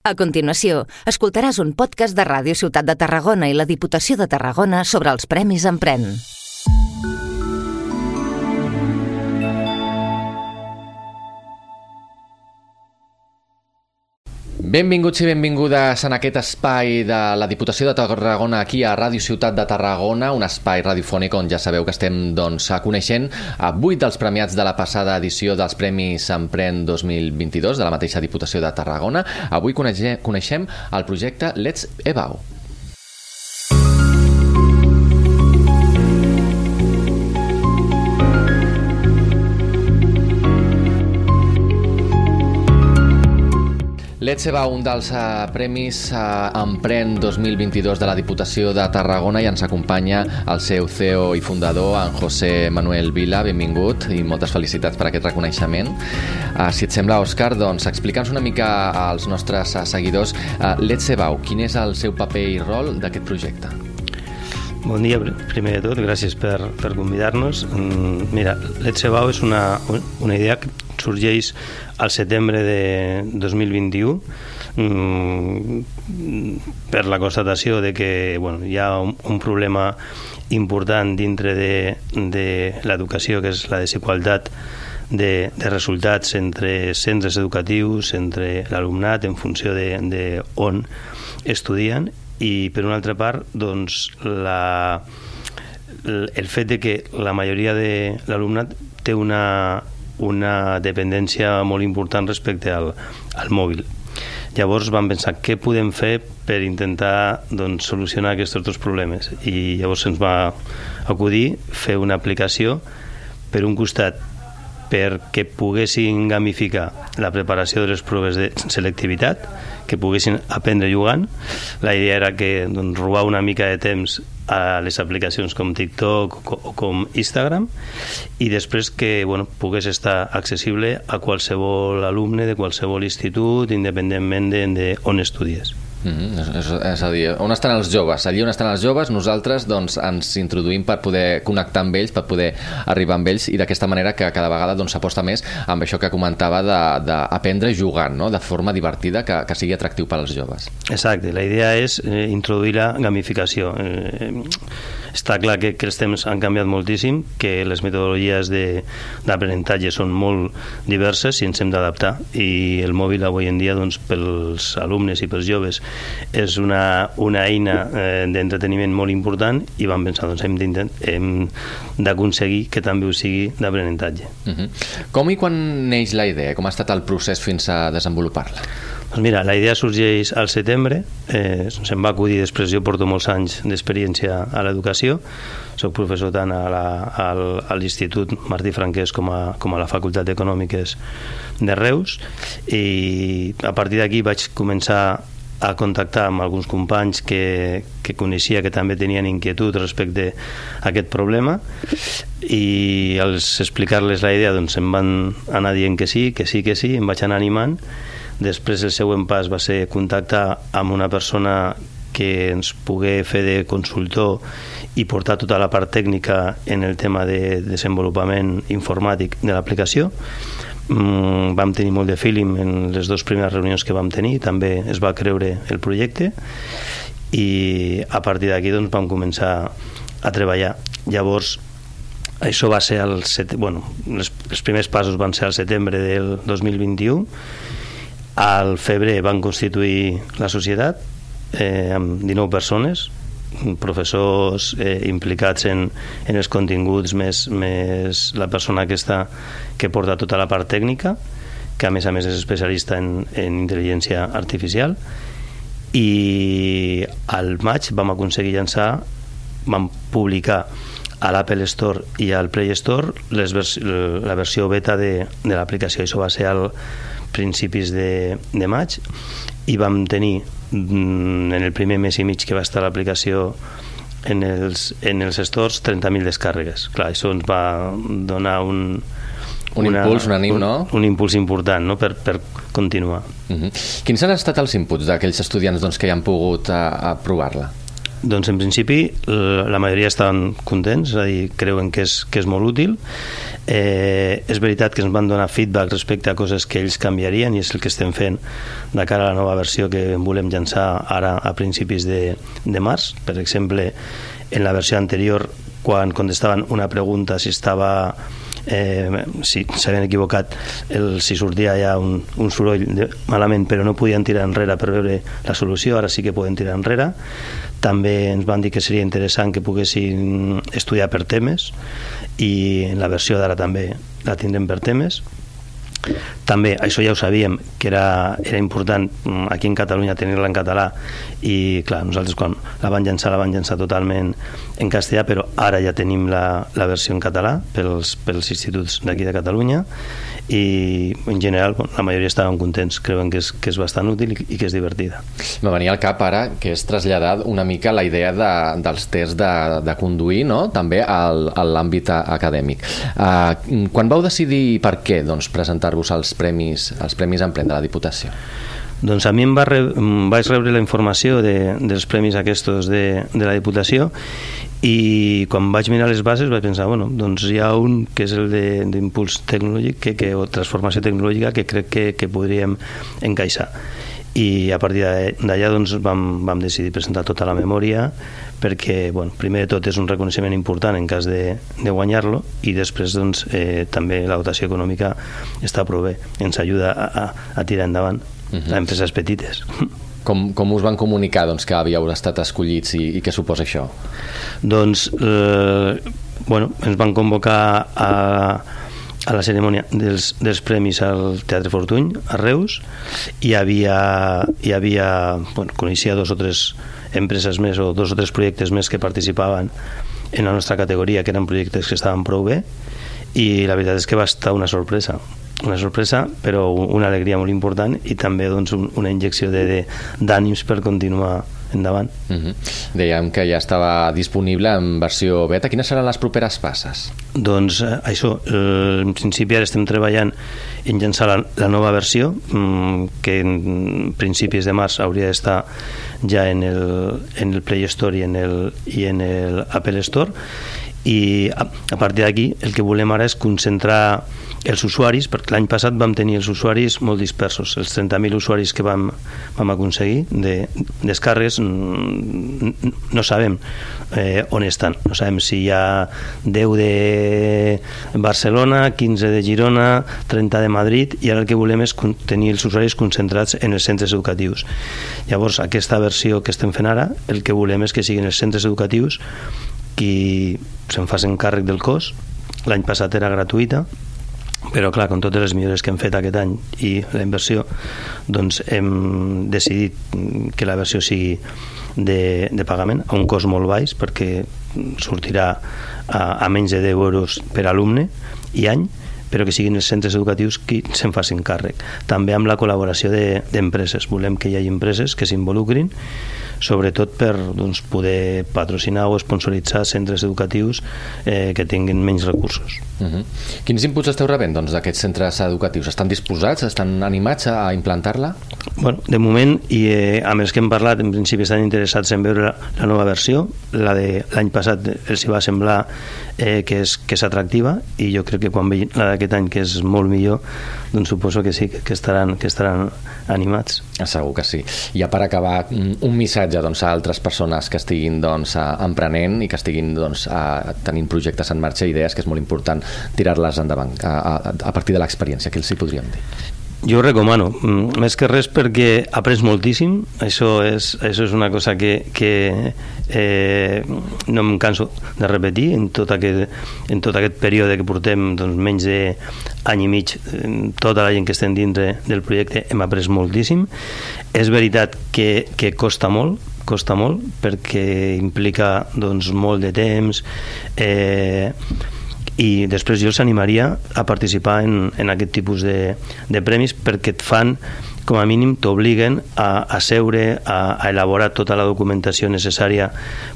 A continuació, escoltaràs un podcast de Ràdio Ciutat de Tarragona i la Diputació de Tarragona sobre els Premis Empren. Benvinguts i benvingudes en aquest espai de la Diputació de Tarragona aquí a Ràdio Ciutat de Tarragona, un espai radiofònic on ja sabeu que estem doncs, coneixent a vuit dels premiats de la passada edició dels Premis Empren 2022 de la mateixa Diputació de Tarragona. Avui coneixem el projecte Let's Ebau. Let's va un dels uh, premis uh, Empren 2022 de la Diputació de Tarragona i ens acompanya el seu CEO i fundador, en José Manuel Vila. Benvingut i moltes felicitats per aquest reconeixement. Uh, si et sembla, Òscar, doncs explica'ns una mica als nostres uh, seguidors Let's Ebau, quin és el seu paper i rol d'aquest projecte? Bon dia, primer de tot, gràcies per, per convidar-nos. Mm, mira, Let's Ebau és una, una idea que sorgeix al setembre de 2021 mm, per la constatació de que bueno, hi ha un, un problema important dintre de, de l'educació, que és la desigualtat de, de resultats entre centres educatius, entre l'alumnat, en funció de, de on estudien, i per una altra part, doncs, la, el fet de que la majoria de l'alumnat té una, una dependència molt important respecte al, al mòbil. Llavors vam pensar què podem fer per intentar doncs, solucionar aquests dos problemes i llavors ens va acudir fer una aplicació per un costat perquè poguessin gamificar la preparació de les proves de selectivitat, que poguessin aprendre jugant. La idea era que doncs, robar una mica de temps a les aplicacions com TikTok o com Instagram i després que bueno, pogués estar accessible a qualsevol alumne de qualsevol institut, independentment de, de on estudies. Mm -hmm. és, és a dir, on estan els joves? Allí on estan els joves, nosaltres doncs, ens introduïm per poder connectar amb ells, per poder arribar amb ells i d'aquesta manera que cada vegada doncs, s'aposta doncs, més amb això que comentava d'aprendre jugant, no? de forma divertida, que, que sigui atractiu per als joves. Exacte, la idea és eh, introduir la gamificació. Eh, està clar que, que els temps han canviat moltíssim, que les metodologies d'aprenentatge són molt diverses i ens hem d'adaptar i el mòbil avui en dia doncs, pels alumnes i pels joves és una, una eina eh, d'entreteniment molt important i vam pensar, doncs hem d'aconseguir que també ho sigui d'aprenentatge. Uh mhm. -huh. Com i quan neix la idea? Com ha estat el procés fins a desenvolupar-la? Doncs mira, la idea sorgeix al setembre, eh, se'm va acudir després, jo porto molts anys d'experiència a l'educació, soc professor tant a la, a l'Institut Martí Franquès com a, com a la Facultat d'Econòmiques de Reus i a partir d'aquí vaig començar a contactar amb alguns companys que, que coneixia que també tenien inquietud respecte a aquest problema i als explicar-les la idea doncs em van anar dient que sí, que sí, que sí, em vaig anar animant. Després el següent pas va ser contactar amb una persona que ens pogué fer de consultor i portar tota la part tècnica en el tema de desenvolupament informàtic de l'aplicació mm, vam tenir molt de feeling en les dues primeres reunions que vam tenir, també es va creure el projecte i a partir d'aquí doncs, vam començar a treballar. Llavors, això va ser el set... bueno, les, els primers passos van ser al setembre del 2021 al febrer van constituir la societat eh, amb 19 persones professors eh, implicats en, en els continguts més, més la persona que està que porta tota la part tècnica que a més a més és especialista en, en intel·ligència artificial i al maig vam aconseguir llançar vam publicar a l'Apple Store i al Play Store les vers la versió beta de, de l'aplicació. Això va ser al principis de, de maig i vam tenir mm, en el primer mes i mig que va estar l'aplicació en els, en els stores 30.000 descàrregues. Clar, això ens va donar un, un una, impuls, un ànim, no? Un, un impuls important no? per, per continuar. Uh -huh. Quins han estat els inputs d'aquells estudiants doncs, que ja han pogut a, a provar-la? Doncs en principi la majoria estaven contents, és a dir, creuen que és, que és molt útil. Eh, és veritat que ens van donar feedback respecte a coses que ells canviarien i és el que estem fent de cara a la nova versió que volem llançar ara a principis de, de març. Per exemple, en la versió anterior, quan contestaven una pregunta si estava eh, si s'havien equivocat el, si sortia ja un, un soroll de, malament però no podien tirar enrere per veure la solució, ara sí que poden tirar enrere també ens van dir que seria interessant que poguessin estudiar per temes i la versió d'ara també la tindrem per temes. També, això ja ho sabíem, que era, era important mm, aquí en Catalunya tenir-la en català i clar, nosaltres quan la van llançar la van llançar totalment en castellà però ara ja tenim la, la versió en català pels, pels instituts d'aquí de Catalunya i en general bueno, la majoria estaven contents, creuen que és, que és bastant útil i, que és divertida. Me venia al cap ara que és traslladar una mica la idea de, dels tests de, de conduir no? també al, a l'àmbit acadèmic. Uh, quan vau decidir per què doncs, presentar-vos als premis, als premis Emprèn de la Diputació? Doncs a mi em va re, vaig rebre la informació de, dels premis aquests de, de la Diputació i quan vaig mirar les bases vaig pensar, bueno, doncs hi ha un que és el d'impuls tecnològic que, que, o transformació tecnològica que crec que, que podríem encaixar. I a partir d'allà doncs, vam, vam decidir presentar tota la memòria perquè, bueno, primer de tot és un reconeixement important en cas de, de guanyar-lo i després doncs, eh, també la dotació econòmica està prou bé, ens ajuda a, a, a tirar endavant uh -huh. a empreses petites. Com, com us van comunicar doncs, que havíeu estat escollits i, i què suposa això? Doncs, eh, bueno, ens van convocar a, a la cerimònia dels, dels premis al Teatre Fortuny, a Reus, i hi havia, hi havia bueno, coneixia dos o tres empreses més o dos o tres projectes més que participaven en la nostra categoria, que eren projectes que estaven prou bé, i la veritat és que va estar una sorpresa una sorpresa, però una alegria molt important i també doncs, un, una injecció d'ànims per continuar endavant. Uh mhm. -huh. Dèiem que ja estava disponible en versió beta. Quines seran les properes passes? Doncs eh, això, eh, en principi ara estem treballant en llançar la, la nova versió, mm, que en principis de març hauria d'estar ja en el, en el Play Store i en el, i en el Apple Store, i a, a partir d'aquí el que volem ara és concentrar els usuaris, perquè l'any passat vam tenir els usuaris molt dispersos, els 30.000 usuaris que vam, vam aconseguir de descàrregues no sabem eh, on estan, no sabem si hi ha 10 de Barcelona, 15 de Girona 30 de Madrid i ara el que volem és tenir els usuaris concentrats en els centres educatius. Llavors aquesta versió que estem fent ara el que volem és que siguin els centres educatius qui se'n facin càrrec del cos. L'any passat era gratuïta però clar, com totes les millores que hem fet aquest any i la inversió doncs hem decidit que la versió sigui de, de pagament a un cost molt baix perquè sortirà a, a menys de 10 euros per alumne i any però que siguin els centres educatius qui se'n facin càrrec. També amb la col·laboració d'empreses. De, Volem que hi hagi empreses que s'involucrin sobretot per doncs, poder patrocinar o sponsoritzar centres educatius eh, que tinguin menys recursos. Uh -huh. Quins inputs esteu rebent doncs, d'aquests doncs, centres educatius? Estan disposats, estan animats a implantar-la? Bueno, de moment, i eh, amb els que hem parlat, en principi estan interessats en veure la, la nova versió. La de l'any passat els hi va semblar eh, que és, que és atractiva i jo crec que quan vegin la d'aquest any, que és molt millor, doncs suposo que sí, que estaran, que estaran animats. Segur que sí. I ja per acabar, un missatge doncs, a altres persones que estiguin doncs, emprenent i que estiguin doncs, a, tenint projectes en marxa, idees, que és molt important tirar-les endavant a, a, a partir de l'experiència. Què els hi podríem dir? Jo ho recomano, mm, més que res perquè après moltíssim, això és, això és una cosa que, que eh, no em canso de repetir en tot aquest, en tot aquest període que portem doncs, menys d'any i mig, tota la gent que estem dintre del projecte hem après moltíssim. És veritat que, que costa molt, costa molt perquè implica doncs, molt de temps, eh, i després jo els animaria a participar en, en aquest tipus de, de premis perquè et fan com a mínim t'obliguen a, a seure, a, a elaborar tota la documentació necessària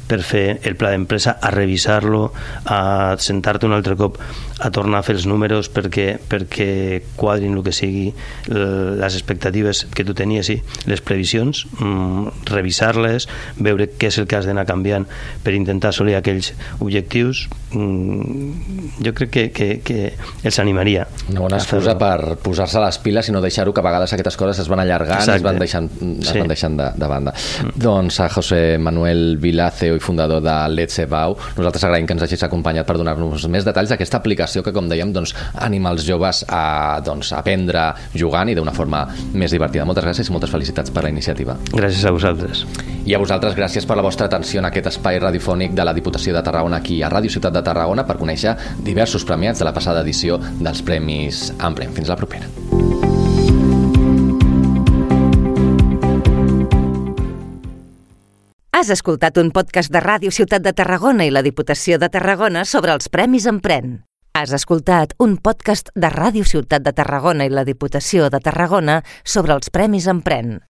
per fer el pla d'empresa, a revisar-lo, a sentar-te un altre cop a tornar a fer els números perquè, perquè quadrin el que sigui les expectatives que tu tenies i les previsions, mm, revisar-les, veure què és el que has d'anar canviant per intentar assolir aquells objectius, mm, jo crec que, que, que els animaria. Una bona excusa per posar-se les piles i no deixar-ho, que a vegades aquestes coses es van allargant Exacte. es van deixant, es sí. van deixant de, de banda. Mm. Doncs a José Manuel Vila, CEO i fundador de Let's Ebau, nosaltres agraïm que ens hagis acompanyat per donar-nos més detalls d'aquesta aplicació que, com dèiem, doncs, anima els joves a, doncs, aprendre jugant i d'una forma més divertida. Moltes gràcies i moltes felicitats per la iniciativa. Gràcies a vosaltres. I a vosaltres, gràcies per la vostra atenció en aquest espai radiofònic de la Diputació de Tarragona aquí a Ràdio Ciutat de Tarragona per conèixer diversos premiats de la passada edició dels Premis Amplem. Fins la propera. Has escoltat un podcast de Ràdio Ciutat de Tarragona i la Diputació de Tarragona sobre els Premis Empren. Has escoltat un podcast de Ràdio Ciutat de Tarragona i la Diputació de Tarragona sobre els Premis Empren.